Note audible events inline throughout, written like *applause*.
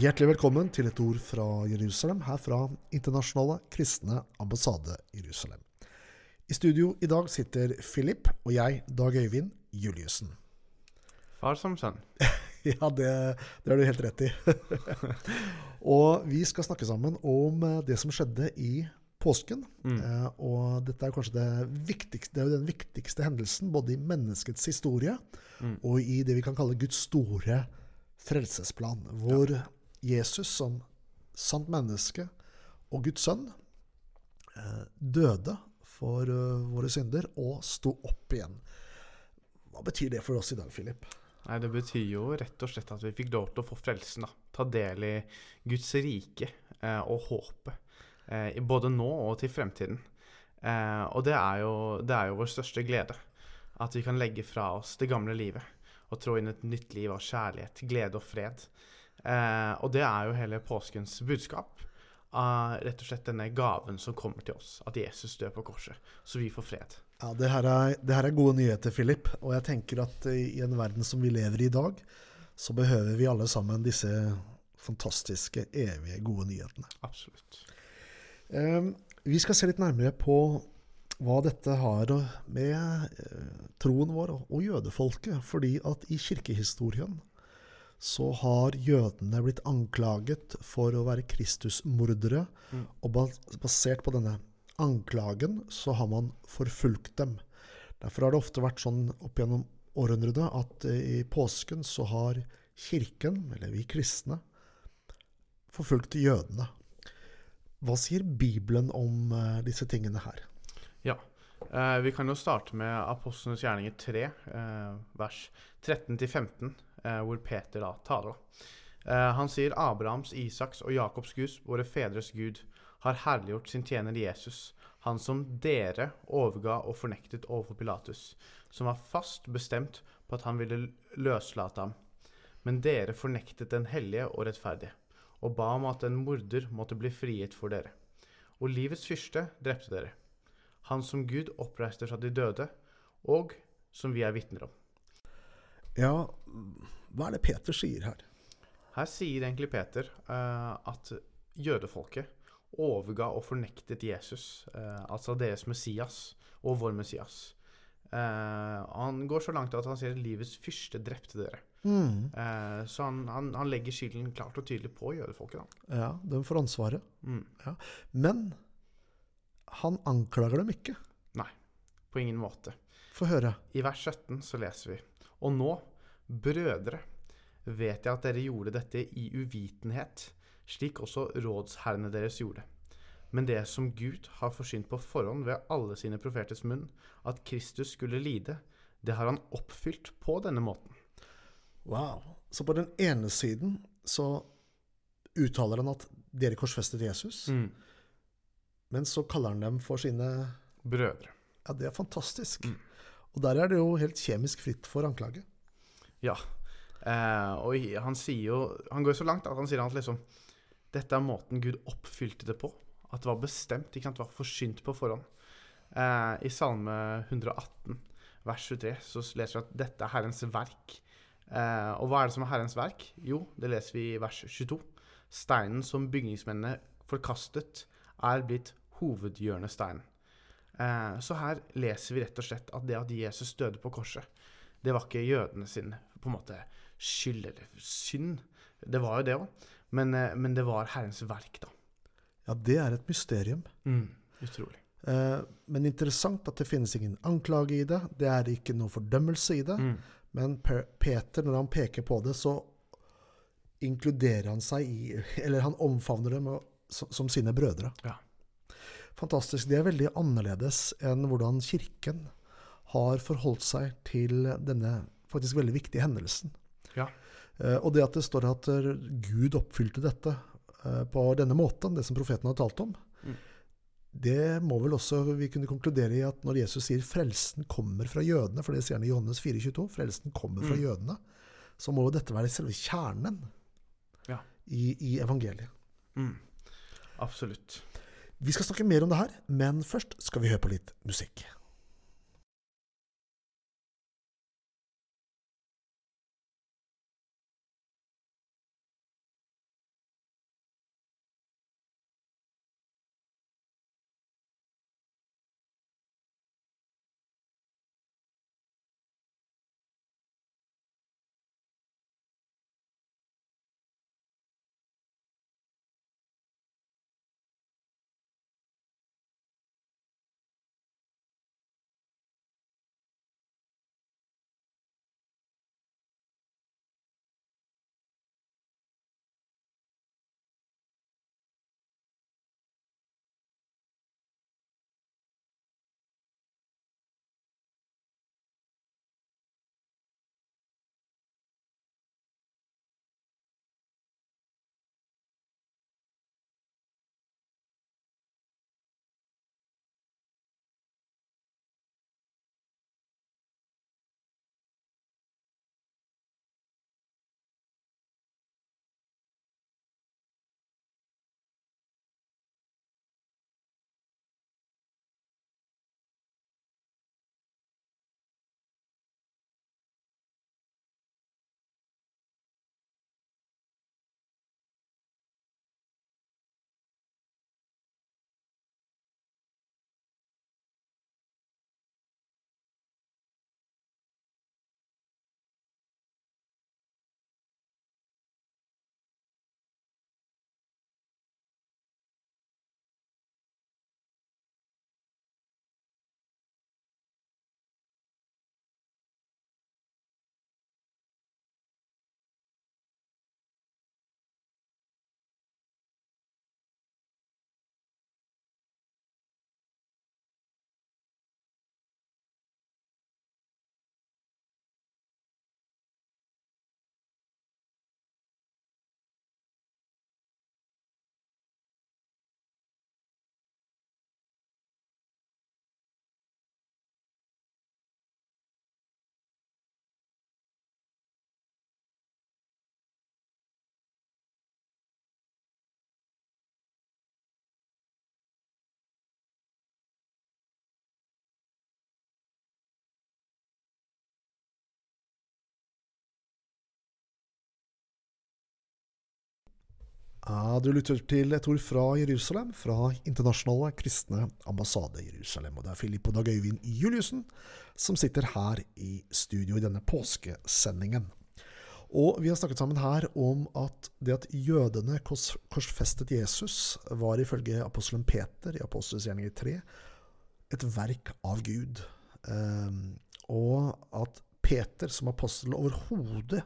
Hjertelig velkommen til et ord fra Jerusalem, her fra Internasjonale kristne ambassade Jerusalem. I studio i dag sitter Philip og jeg, Dag Øyvind Juliussen. Far som sønn. *laughs* Ja, det, det har du helt rett i. *laughs* og vi skal snakke sammen om eh, det som skjedde i påsken. Mm. Eh, og dette er kanskje det viktigste, det er den viktigste hendelsen både i menneskets historie Mm. og i det vi kan kalle Guds store frelsesplan, hvor Jesus som sant menneske og Guds sønn eh, døde for eh, våre synder og sto opp igjen. Hva betyr det for oss i dag, Philip? Nei, Det betyr jo rett og slett at vi fikk lov til å få frelsen. da. Ta del i Guds rike eh, og håpet. Eh, både nå og til fremtiden. Eh, og det er, jo, det er jo vår største glede. At vi kan legge fra oss det gamle livet og trå inn et nytt liv av kjærlighet, glede og fred. Eh, og det er jo hele påskens budskap. Av rett og slett denne gaven som kommer til oss. At Jesus dør på korset, så vi får fred. Ja, det her, er, det her er gode nyheter, Philip. Og jeg tenker at i en verden som vi lever i i dag, så behøver vi alle sammen disse fantastiske, evige, gode nyhetene. Absolutt. Eh, vi skal se litt nærmere på hva dette har med eh, troen vår og jødefolket. Fordi at i kirkehistorien så har jødene blitt anklaget for å være Kristusmordere. Mm. Og basert på denne anklagen så har man forfulgt dem. Derfor har det ofte vært sånn opp gjennom århundrene at eh, i påsken så har kirken, eller vi kristne, forfulgt jødene. Hva sier Bibelen om eh, disse tingene her? Ja. Eh, vi kan jo starte med Apostlenes gjerninger 3, eh, vers 13-15, eh, hvor Peter da taler. Eh, han sier Abrahams, Isaks og Jakobs Gud, våre fedres Gud, har herliggjort sin tjener Jesus, han som dere overga og fornektet overfor Pilatus, som var fast bestemt på at han ville løslate ham. Men dere fornektet den hellige og rettferdige, og ba om at en morder måtte bli frigitt for dere. Og livets fyrste drepte dere han som Gud oppreiste fra de døde, og som vi er vitner om. Ja, hva er det Peter sier her? Her sier egentlig Peter uh, at jødefolket overga og fornektet Jesus, uh, altså deres Messias og vår Messias. Uh, han går så langt at han sier at livets fyrste drepte dere. Mm. Uh, så han, han, han legger skylden klart og tydelig på jødefolket. Da. Ja, de får ansvaret. Mm. Men han anklager dem ikke. Nei. På ingen måte. Få høre. I vers 17 så leser vi Og nå, brødre, vet jeg at dere gjorde dette i uvitenhet, slik også rådsherrene deres gjorde. Men det som Gud har forsynt på forhånd ved alle sine profeters munn, at Kristus skulle lide, det har han oppfylt på denne måten. Wow. Så på den ene siden så uttaler han at dere korsfestet Jesus, men så kaller han dem for sine Brødre. Ja, det er fantastisk. Mm. Og der er det jo helt kjemisk fritt for anklage. Ja. Eh, og han sier jo Han går så langt at han sier at liksom Dette er måten Gud oppfylte det på. At det var bestemt. ikke sant, Det var forsynt på forhånd. Eh, I Salme 118, vers 23, så leser vi at dette er Herrens verk. Eh, og hva er det som er Herrens verk? Jo, det leser vi i vers 22. Steinen som bygningsmennene forkastet, er blitt hovedhjørnesteinen. Eh, så her leser vi rett og slett at det at Jesus døde på korset, det var ikke jødene sin på en måte skyld eller synd. Det var jo det òg, men, eh, men det var Herrens verk, da. Ja, det er et mysterium. Utrolig. Eh, men interessant at det finnes ingen anklage i det. Det er ikke noe fordømmelse i det. Mm. Men Peter, når han peker på det, så inkluderer han seg i Eller han omfavner dem som, som sine brødre. Ja. Fantastisk. Det er veldig annerledes enn hvordan Kirken har forholdt seg til denne faktisk veldig viktige hendelsen. Ja. Eh, og det at det står at eh, Gud oppfylte dette eh, på denne måten, det som profeten har talt om, Mm. det må vel også vi kunne konkludere i at når Jesus sier 'frelsen kommer fra jødene', for det sier han i Johannes 4,22, 'frelsen kommer fra Mm. jødene', så må jo dette være selve kjernen Ja. i, i evangeliet. Mm. Absolutt. Vi skal snakke mer om det her, men først skal vi høre på litt musikk. Du lytter til et ord fra Jerusalem, fra Internasjonale kristne ambassade Jerusalem. Og det er Filip og Dag Øyvind Juliussen som sitter her i studio i denne påskesendingen. Og vi har snakket sammen her om at det at jødene kors, korsfestet Jesus, var ifølge apostelen Peter i Apostels gjerninger 3 et verk av Gud. Um, og at Peter som apostel overhodet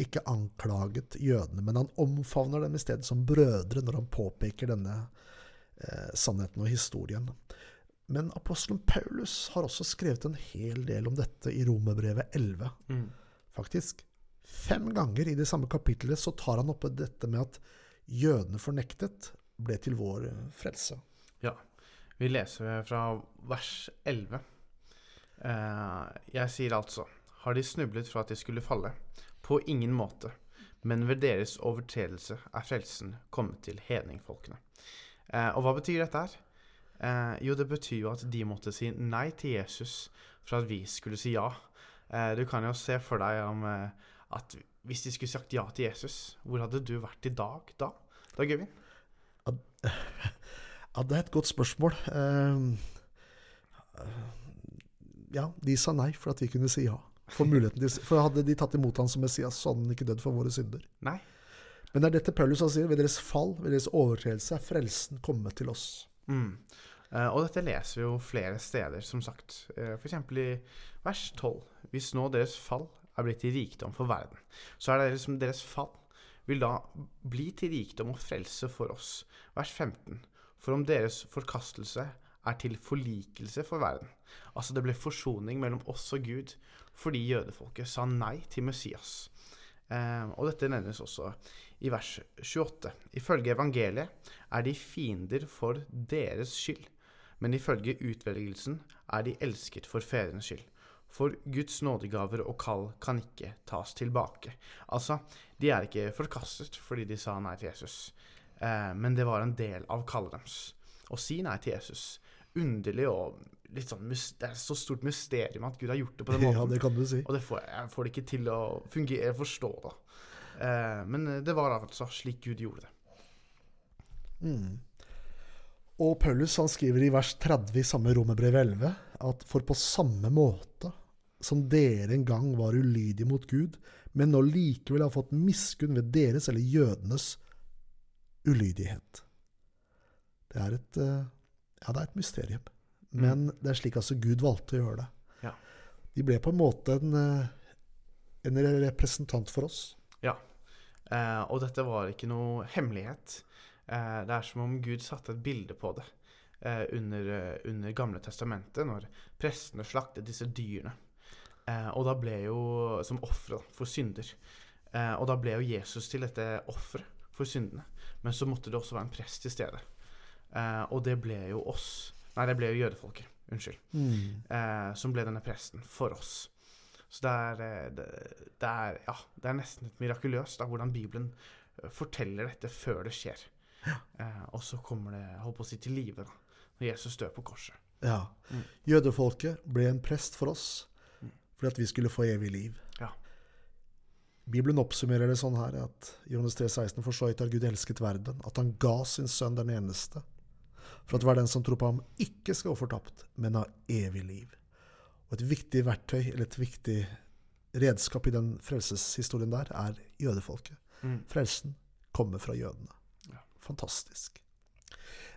ikke anklaget jødene, men han omfavner dem i stedet som brødre når han påpeker denne eh, sannheten og historien. Men apostelen Paulus har også skrevet en hel del om dette i Romerbrevet 11. Mm. Faktisk. Fem ganger i det samme kapittelet så tar han opp dette med at jødene fornektet ble til vår frelse. Ja. Vi leser fra vers 11. Eh, jeg sier altså, har de snublet fra at de skulle falle? På ingen måte. Men ved deres overtredelse er frelsen kommet til hedningfolkene. Eh, og hva betyr dette her? Eh, jo, det betyr jo at de måtte si nei til Jesus for at vi skulle si ja. Eh, du kan jo se for deg om eh, at hvis de skulle sagt ja til Jesus, hvor hadde du vært i dag da? Da, Gøyvind? *laughs* Ja, det er et godt spørsmål. Uh, ja, de sa nei for at vi kunne si ja. For, til, for hadde de tatt imot han som Messias, så hadde han ikke dødd for våre synder. Nei. Men det er dette Paulus sier. Ved deres fall, ved deres overtredelse, er frelsen kommet til oss. Mm. Uh, og dette leser vi jo flere steder, som sagt. Eh, F.eks. i vers 12. Hvis nå deres fall er blitt til rikdom for verden, så er det liksom deres fall vil da bli til rikdom og frelse for oss. Vers 15. For om deres forkastelse er til forlikelse for verden. Altså det ble forsoning mellom oss og Gud fordi jødefolket sa nei til Messias. Eh, og dette nevnes også i vers 28. Ifølge evangeliet er de fiender for deres skyld, men ifølge utvelgelsen er de elsket for fedrenes skyld. For Guds nådegaver og kall kan ikke tas tilbake. Altså, de er ikke forkastet fordi de sa nei til Jesus, eh, men det var en del av kallet deres. Å si nei til Jesus underlig og litt sånn Det er så stort mysterium at Gud har gjort det på den *laughs* måten. Ja, det kan du si. Og det får, jeg får det ikke til å fungere, forstå da. Eh, men det var altså slik Gud gjorde det. Mm. Og Paulus han skriver i vers 30 i samme romerbrev 11 at for på samme måte som dere en gang var ulydige mot Gud, men nå likevel har fått miskunn ved deres eller jødenes ulydighet. Det er et uh, ja, det er et mysterium. Mm. Men det er slik altså Gud valgte å gjøre det. Ja. De ble på en måte en, eh, en representant for oss. Ja. Eh, og dette var ikke noe hemmelighet. Eh, det er som om Gud satte et bilde på det eh, under, eh, under, Gamle testamentet, når prestene slaktet disse dyrene. Eh, og da ble jo Som ofre for synder. og da ble jo Jesus til dette offeret for syndene. Men så måtte det også være en prest til stede. Eh, og det ble jo oss Nei, det ble jo jødefolket. Unnskyld. Mm. Eh, som ble denne presten for oss. Så det er, eh, det, det er, ja, det er nesten litt mirakuløst da, hvordan Bibelen eh, forteller dette før det skjer. Ja. Eh, og så kommer det holdt på å si, til live da, når Jesus dør på korset. Ja. Mm. Jødefolket ble en prest for oss mm. fordi at vi skulle få evig liv. Ja. Bibelen oppsummerer det sånn her at Johannes 3, 16 for så vidt har Gud elsket verden, at han ga sin sønn den eneste for at hver den som tror på ham, ikke skal gå fortapt, men ha evig liv. Og Et viktig verktøy, eller et viktig redskap i den frelseshistorien der, er jødefolket. Mm. Frelsen kommer fra jødene. Ja. Fantastisk.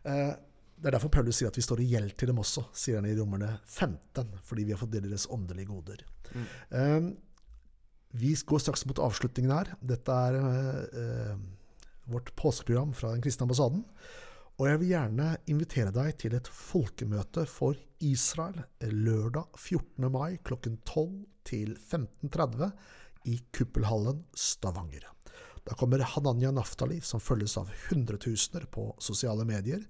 Eh, det er derfor Paulus sier at vi står i gjeld til dem også, sier han i Romerne 15, fordi vi har fått del deres åndelige goder. Mm. Eh, vi går straks mot avslutningen her. Dette er eh, vårt påskeprogram fra den kristne ambassaden. Og jeg vil gjerne invitere deg til et folkemøte for Israel lørdag 14. mai klokken 12 til 15.30 i Kuppelhallen Stavanger. Da kommer Hananya Naftali, som følges av hundretusener på sosiale medier,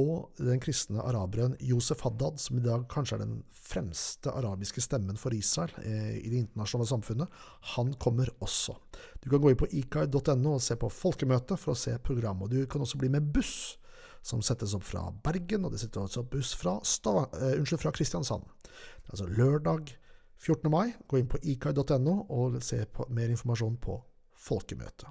og den kristne araberen Josef Haddad, som i dag kanskje er den fremste arabiske stemmen for Israel eh, i det internasjonale samfunnet, han kommer også. Du kan gå inn på ikai.no og se på folkemøtet for å se programmet. Du kan også bli med buss som settes opp fra Bergen, og det sitter også buss fra, Stav uh, unnskyld, fra Kristiansand. Det er altså lørdag 14. mai. Gå inn på ikai.no og se på mer informasjon på folkemøtet.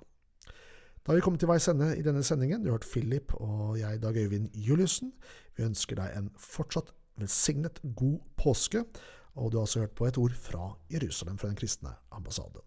Da har vi kommet til veis ende i denne sendingen. Du har hørt Philip og jeg, Dag Øyvind Juliussen. Vi ønsker deg en fortsatt velsignet god påske. Og du har også hørt på et ord fra Jerusalem, fra den kristne ambassaden.